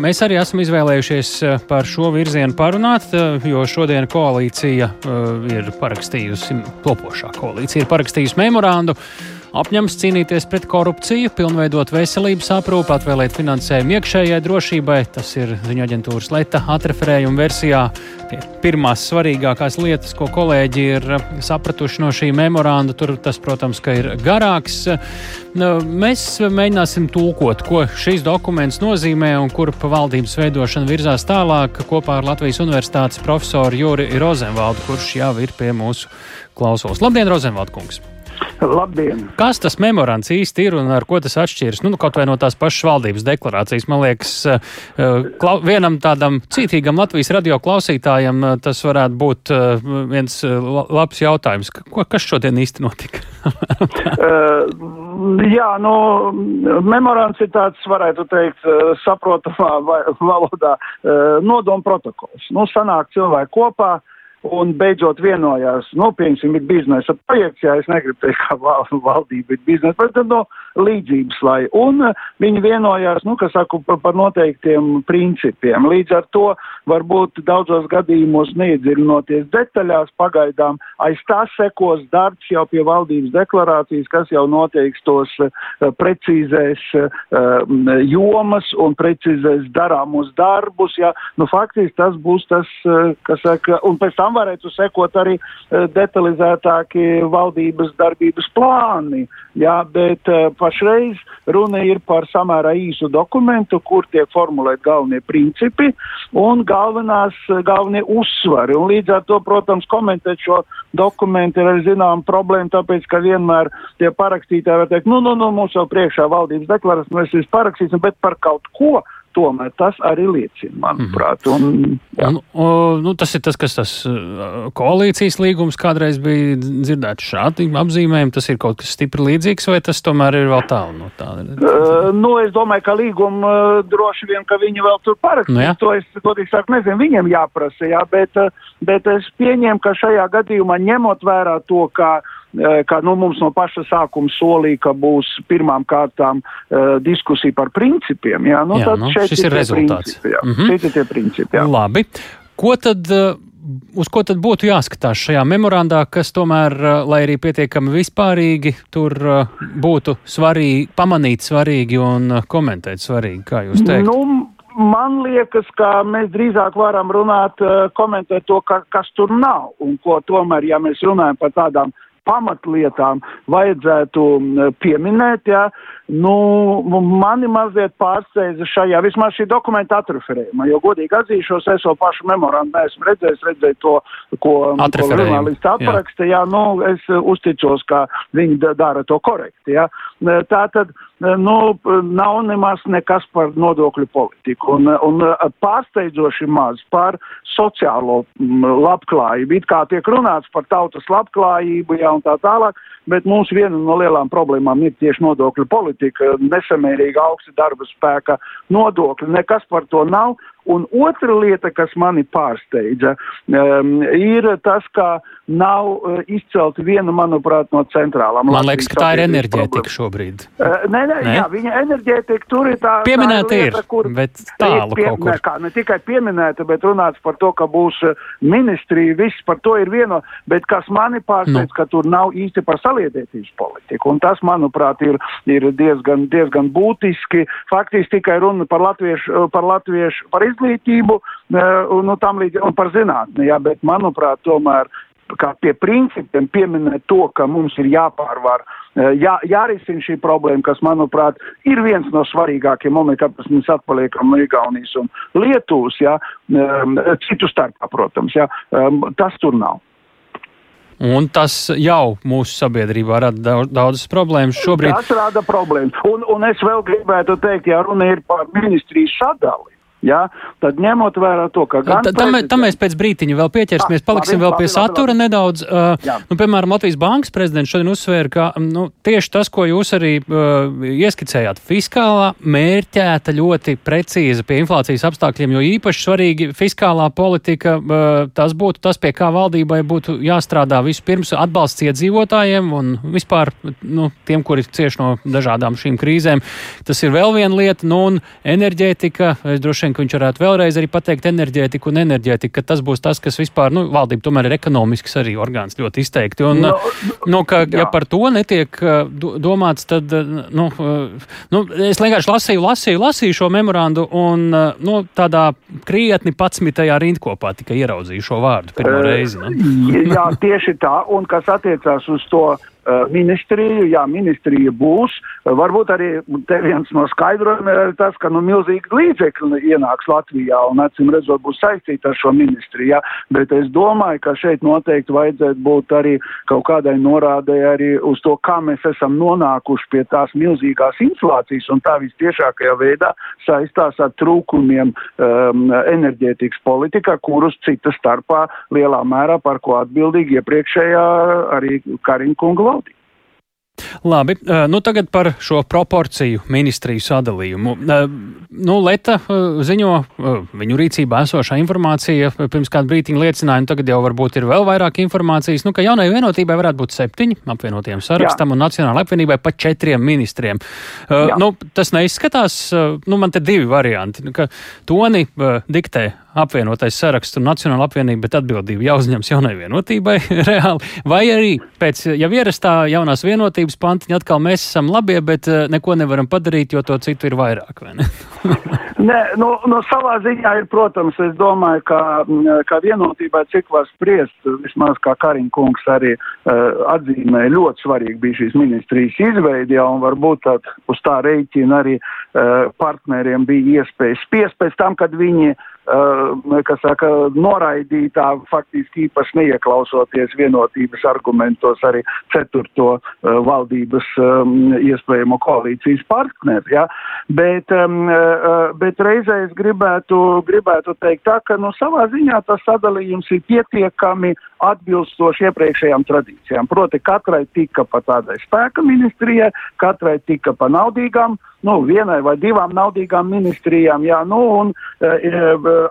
Mēs arī esam izvēlējušies eh, par šo virzienu parunāt, eh, jo šodien koalīcija uh, ir parakstījusi, topošā koalīcija ir parakstījusi memorandu apņems cīnīties pret korupciju, pilnveidot veselības aprūpi, atvēlēt finansējumu iekšējai drošībai. Tas ir ziņu aģentūras Leta atreferējuma versijā. Pirmās svarīgākās lietas, ko kolēģi ir sapratuši no šī memoranda, tur tas, protams, ir garāks. Nu, mēs mēģināsim tulkot, ko šīs dokuments nozīmē un kur pa valdības veidošana virzās tālāk kopā ar Latvijas Universitātes profesoru Juri Rozenvaldu, kurš jau ir pie mūsu klausos. Labdien, Rozenvaldu kungs! Labdien! Kas tas memorands īsti ir un ar ko tas atšķiras? Nu, kaut vai no tās pašas valdības deklarācijas. Man liekas, eh, eh, klau, vienam tādam cītīgam Latvijas radio klausītājam eh, tas varētu būt viens labs jautājums. Ko, kas šodien īsti notika? uh, jā, nu, memorands ir tāds, varētu teikt, saprotamā valodā nodomu protokols. Nu, sanāk cilvēki kopā un beidzot vienojās, nu, piemēram, ir biznesa projekts, jā, es negribu teikt, ka valdība ir biznesa, bet, nu, līdzības, lai, un eh, viņi vienojās, nu, kas saku, par, par noteiktiem principiem. Līdz ar to varbūt daudzos gadījumos neiedziļinoties detaļās, pagaidām aiz tā sekos darbs jau pie valdības deklarācijas, kas jau noteiks tos uh, precīzēs uh, jomas un precīzēs darāmus darbus, jā, nu, faktiski tas būs tas, uh, kas saka, un pēc tam tam varētu sekot arī uh, detalizētāki valdības darbības plāni. Jā, bet uh, pašreiz runa ir par samērā īsu dokumentu, kur tiek formulēti galvenie principi un galvenās, galvenie uzsvari. Un līdz ar to, protams, komentēt šo dokumentu ir arī zinām problēma, tāpēc, ka vienmēr tie parakstītāji var teikt, nu, nu, nu, mums jau priekšā valdības deklarācija, mēs visi parakstīsim, bet par kaut ko tomēr tas arī liecina, manuprāt. Un, un, un, nu, tas ir tas, kas tas uh, koalīcijas līgums kādreiz bija dzirdēts šādi apzīmējumi. Tas ir kaut kas stipri līdzīgs, vai tas tomēr ir vēl tālu no tāda? Uh, nu, es domāju, ka līgumu uh, droši vien, ka viņi vēl tur parakstīs. Nu, jā. to es, godīgi sakot, nezinu, viņiem jāprasa, jā, bet, uh, bet es pieņēmu, ka šajā gadījumā ņemot vērā to, ka Eh, ka nu, mums no paša sākuma solīja, ka būs pirmām kārtām uh, diskusija par principiem. Jā, nu, jā, nu, šis ir rezultāts. Principi, jā. Mm -hmm. Šeit ir tie principi. Jā. Labi. Ko tad? Uh, uz ko tad būtu jāskatās šajā memorandā, kas tomēr, lai arī pietiekami vispārīgi, tur būtu svarīgi, pamanīt svarīgi un komentēt svarīgi, kā jūs teikt? Nu, man liekas, ka mēs drīzāk varam runāt, komentēt to, ka, kas tur nav, un ko tomēr, ja mēs runājam par tādām pamatlietām vajadzētu pieminēt, jā, nu, mani mazliet pārsteidza šajā, vismaz šī dokumenta atreferējuma, jo godīgi atzīšos, es vēl pašu memorandu neesmu redzējis, redzēju to, ko, ko žurnālisti apraksta, jā. jā, nu, es uzticos, ka viņi dara to korekti, jā. Tā tad, nu, nav nemaz nekas par nodokļu politiku un, un pārsteidzoši maz par sociālo labklājību. It kā tiek runāts par tautas labklājību, jā, un tā tālāk, bet mums viena no lielām problēmām ir tieši nodokļu politika, nesamērīga augsta darba spēka. Nodokļi, nekas par to nav, Un otra lieta, kas mani pārsteidza, um, ir tas, ka nav uh, izcelta viena, manuprāt, no centrālām. Man liekas, ka tā ir enerģētika šobrīd. Uh, nē, nē, nē, jā, viņa enerģētika tur ir tā. Pieminēta tā ir, lieta, kur, bet tālu pie, kaut kur. Ne, kā, ne tikai pieminēta, bet runāts par to, ka būs uh, ministrija, viss par to ir vieno, bet kas mani pārsteidz, nu. ka tur nav īsti par saliedētības politiku. Un tas, manuprāt, ir, ir diezgan, diezgan būtiski. Faktiski tikai runa par latviešu, par latviešu, par izglītību eh, un, nu, līdz, un par zinātni, jā, bet manuprāt, tomēr kā pie principiem pieminēt to, ka mums ir jāpārvar, eh, jā, jārisina šī problēma, kas, manuprāt, ir viens no svarīgākiem momentiem, kāpēc mēs atpaliekam no Igaunijas un Lietuvas, jā, ehm, citu starpā, protams, jā, ehm, tas tur nav. Un tas jau mūsu sabiedrībā rada daudz, daudzas problēmas šobrīd. Tas rada problēmas. Un, un es vēl gribētu teikt, ja runa ir par ministrijas sadali, Ja? Tad ņemot vērā to, ka gan. Tam, prezidents... tam mēs pēc brītiņa vēl pieķersimies, ah, paliksim labi, vēl pie labi, satura labi, nedaudz. Uh, nu, piemēram, Latvijas Bankas prezidents šodien uzsvēra, ka nu, tieši tas, ko jūs arī uh, ieskicējāt, fiskālā mērķēta ļoti precīza pie inflācijas apstākļiem, jo īpaši svarīgi fiskālā politika, uh, tas būtu tas, pie kā valdībai būtu jāstrādā vispirms atbalsts iedzīvotājiem un vispār nu, tiem, kuri cieši no dažādām šīm krīzēm. Tas ir vēl viena lieta, nu, un enerģētika, es droši vien vien, ka viņš varētu vēlreiz arī pateikt enerģētiku un enerģētiku, ka tas būs tas, kas vispār, nu, valdība tomēr ir ekonomisks arī orgāns ļoti izteikti. Un, no, nu, ka, jā. ja par to netiek domāts, tad, nu, nu es vienkārši lasīju, lasīju, lasīju šo memorandu un, nu, tādā krietni patsmitajā rindkopā tikai ieraudzīju šo vārdu pirmo reizi. Nu. jā, tieši tā, un kas attiecās uz to Eh, ministriju. Jā, ministrija būs. Eh, varbūt arī viens no skaidrojumiem ir tas, ka nu, milzīgi līdzekļi ienāks Latvijā un, acīm redzot, būs saistīti ar šo ministriju. Jā. Bet es domāju, ka šeit noteikti vajadzētu būt arī kaut kādai norādē arī uz to, kā mēs esam nonākuši pie tās milzīgās inflācijas un tā vistiešākajā veidā saistās ar trūkumiem um, enerģētikas politikā, kurus cita starpā lielā mērā par ko atbildīgi iepriekšējā arī Kariņkunga valdību. Labi, nu tagad par šo proporciju ministriju sadalījumu. Nu, Leta ziņo, viņu rīcībā esošā informācija pirms kādu brītiņu liecināja, un tagad jau varbūt ir vēl vairāk informācijas, nu, ka jaunai vienotībai varētu būt septiņi apvienotiem sarakstam Jā. un Nacionāla apvienībai pat četriem ministriem. Jā. Nu, tas neizskatās, nu, man te divi varianti, ka Toni diktē apvienotais saraksts un Nacionāla apvienība, bet atbildība jāuzņems jaunai vienotībai reāli. Vai arī pēc jau ierastā jaunās vienotības pantiņa atkal mēs esam labie, bet eh, neko nevaram padarīt, jo to citu ir vairāk, vai ne? Nē, nu, no savā ziņā ir, protams, es domāju, ka, mm, ka vienotībai cik var spriest, vismaz kā Kariņa kungs arī uh, atzīmē, ļoti svarīgi bija šīs ministrijas izveidi, ja, un varbūt tad uz tā rēķina arī uh, partneriem bija iespēja spiest pēc tam, kad viņi Uh, kas saka, noraidītā, faktiski īpaši neieklausoties vienotības argumentos arī ceturto uh, valdības um, iespējamo koalīcijas partneri. Ja? Bet, um, uh, bet reizē es gribētu, gribētu teikt tā, ka nu, savā ziņā tas sadalījums ir pietiekami atbilstoši iepriekšējām tradīcijām. Proti, katrai tika pa tādai spēka ministrijai, katrai tika pa naudīgām nu, vienai vai divām naudīgām ministrijām, jā, nu, un e,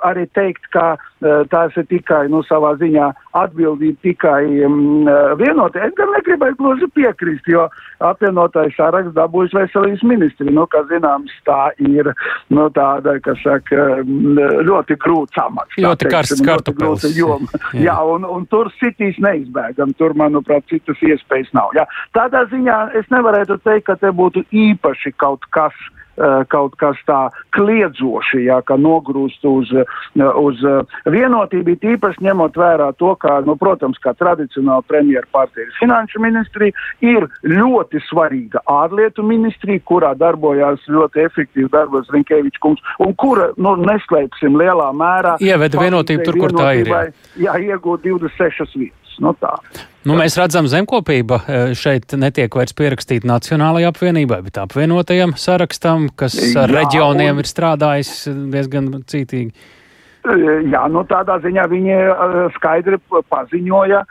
arī teikt, ka e, tās ir tikai, nu, savā ziņā atbildība tikai um, vienotē. Es gan negribēju gluži piekrist, jo apvienotais saraksts dabūjis veselības ministri, nu, kā zināms, tā ir, nu, tāda, kas saka, ļoti grūts amats. Ļoti karsts kartupels. Jā, jā un, un tur sitīs neizbēgam, tur, manuprāt, citas iespējas nav. Jā. Tādā ziņā es nevarētu teikt, ka te būtu īpaši kaut kas eh, kaut kas tā kliedzoši, jā, ka nogrūst uz, eh, uz eh, vienotību, tīpaši ņemot vērā to, ka, nu, protams, kā tradicionāli premjeru partija ir finanšu ministrija, ir ļoti svarīga ārlietu ministrija, kurā darbojās ļoti efektīvi darbos Rinkēvičs kungs, un kura, nu, neslēpsim lielā mērā. Ieveda vienotību tur, kur tā ir. Jā, jā iegūt 26 vietas. Nu, tā. Nu, mēs redzam, zemkopība e, šeit netiek vairs pierakstīta Nacionālajai apvienībai, bet apvienotajam sarakstam, kas ar Jā, reģioniem un... ir strādājis diezgan cītīgi. E, jā, nu tādā ziņā viņi e, skaidri paziņoja,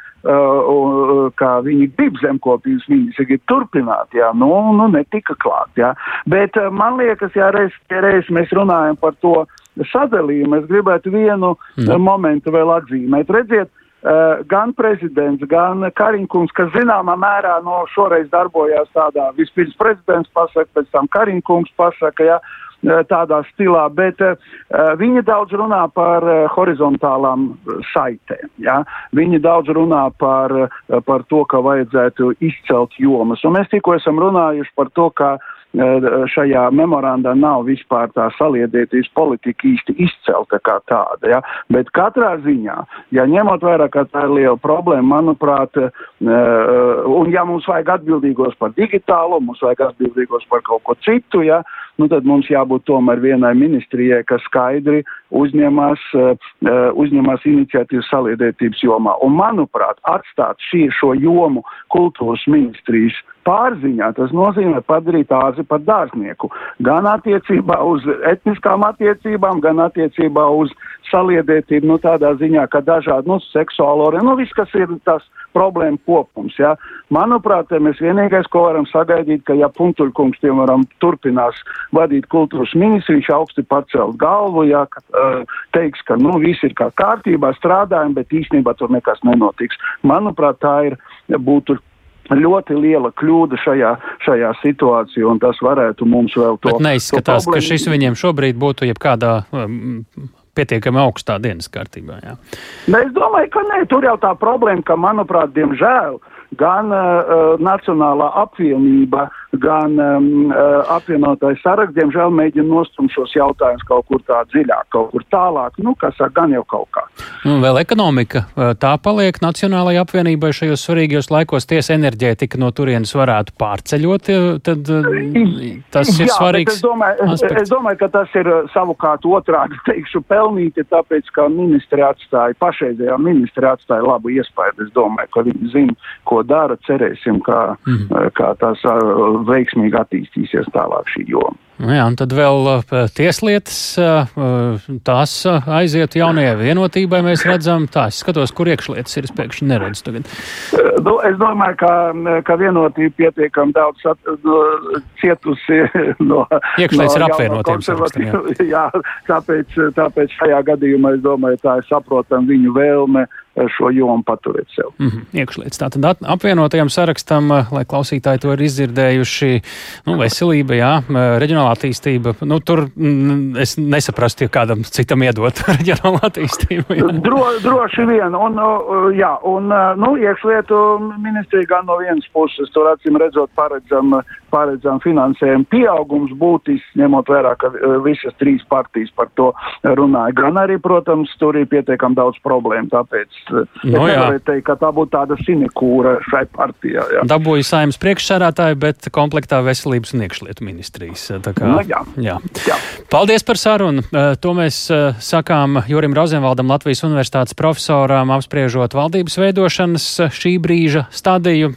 ka viņi grib zemkopības, viņi grib turpināt, jā, nu, nu netika klāt, jā. Bet man liekas, jā, reiz, reiz mēs runājam par to sadalījumu, es gribētu vienu mm. momentu vēl atzīmēt. Redziet, Uh, gan prezidents, gan Kariņkungs, kas zināmā mērā no šoreiz darbojās tādā, vispirms prezidents pasaka, pēc tam Kariņkungs pasaka, ja, eh, tādā stilā, bet uh, viņi daudz runā par uh, horizontālām saitēm. Ja? Viņi daudz runā par, uh, par to, ka vajadzētu izcelt jomas. Un mēs tikko esam runājuši par to, ka uh, šajā memorandā nav vispār tā saliedētības politika īsti izcelta kā tāda. Ja? Bet katrā ziņā, ja ņemot vērā, ka tā ir liela problēma, manuprāt, un ja mums vajag atbildīgos par digitālo, mums vajag atbildīgos par kaut ko citu, ja? nu tad mums jābūt tomēr vienai ministrijai, kas skaidri uzņemās, uzņemās iniciatīvu saliedētības jomā. Un, manuprāt, atstāt šī, šo jomu kultūras ministrijas pārziņā tas nozīmē padarīt āzi par dārznieku. Gan attiecībā uz etniskām attiecībām, gan attiecībā uz saliedētību, nu tādā ziņā, ka dažādi, nu, seksuālo, nu, viss, kas ir tas problēma kopums, jā. Manuprāt, mēs vienīgais, ko varam sagaidīt, ka ja Puntuļkungs, piemēram, turpinās vadīt kultūras ministru, viņš augsti pacelt galvu, jā, ka, uh, teiks, ka, nu, viss ir kā kārtībā, strādājam, bet īstenībā tur nekas nenotiks. Manuprāt, tā ir, būtu ļoti liela kļūda šajā, šajā situācijā, un tas varētu mums vēl to. Bet neizskatās, to ka šis viņiem šobrīd būtu jebkādā um, pietiekami augstā dienas kārtībā. Jā. Es domāju, ka nē, tur jau tā problēma, ka, manuprāt, diemžēl gan uh, Nacionālā apvienība, gan um, uh, apvienotais saraksts, diemžēl mēģina nostumt šos jautājumus kaut kur tā dziļāk, kaut kur tālāk, nu, kas saka, gan jau kaut kā. Un vēl ekonomika, tā paliek Nacionālajai apvienībai šajos svarīgajos laikos, tiesa enerģētika no turienes varētu pārceļot, tad tas ir Jā, svarīgs. Es domāju, aspekts. es domāju, ka tas ir savukārt otrādi, teikšu, pelnīti, tāpēc, ka ministri atstāja, pašreizējā ministri atstāja labu iespēju. Es domāju, ka viņi zina, ko dara, cerēsim, kā, mm. kā tās veiksmīgi attīstīsies tālāk šī joma. Nu jā, un tad vēl tieslietas, tās aiziet jaunajai vienotībai, mēs redzam, tā es skatos, kur iekšlietas ir, es pēkšņi neredzu tagad. Nu, es domāju, ka, ka vienotība pietiekam daudz at, no, cietusi no. Iekšlietas no ir apvienotiem sarakstam, jā. tāpēc, tāpēc šajā gadījumā es domāju, tā ir saprotam viņu vēlme šo jomu paturēt sev. Mm -hmm. Iekšlietas. Tātad apvienotajam sarakstam, eh, lai klausītāji to ir izdzirdējuši, nu, veselība, jā, eh, reģionālā attīstība. Nu, tur mm, es nesaprastu, ja kādam citam iedot reģionālā attīstību. Jā. Dro, droši vien, un, jā, un, nu, iekšlietu ministrija gan no vienas puses, tur acīm redzot, paredzam, paredzam finansējumu pieaugums būtisks, ņemot vērā, ka visas trīs partijas par to runāja. Gan arī, protams, tur ir pietiekam daudz problēmu, tāpēc no, es nevaru teikt, ka tā būtu tāda sinekūra šai partijā. Jā. Dabūja saimnes priekšsērātāju, bet komplektā veselības un iekšlietu ministrijas. Kā, no, jā. Jā. Jā. Paldies par sarunu. To mēs sakām Jurim Rozenvaldam, Latvijas universitātes profesoram, apspriežot valdības veidošanas šī brīža stadiju.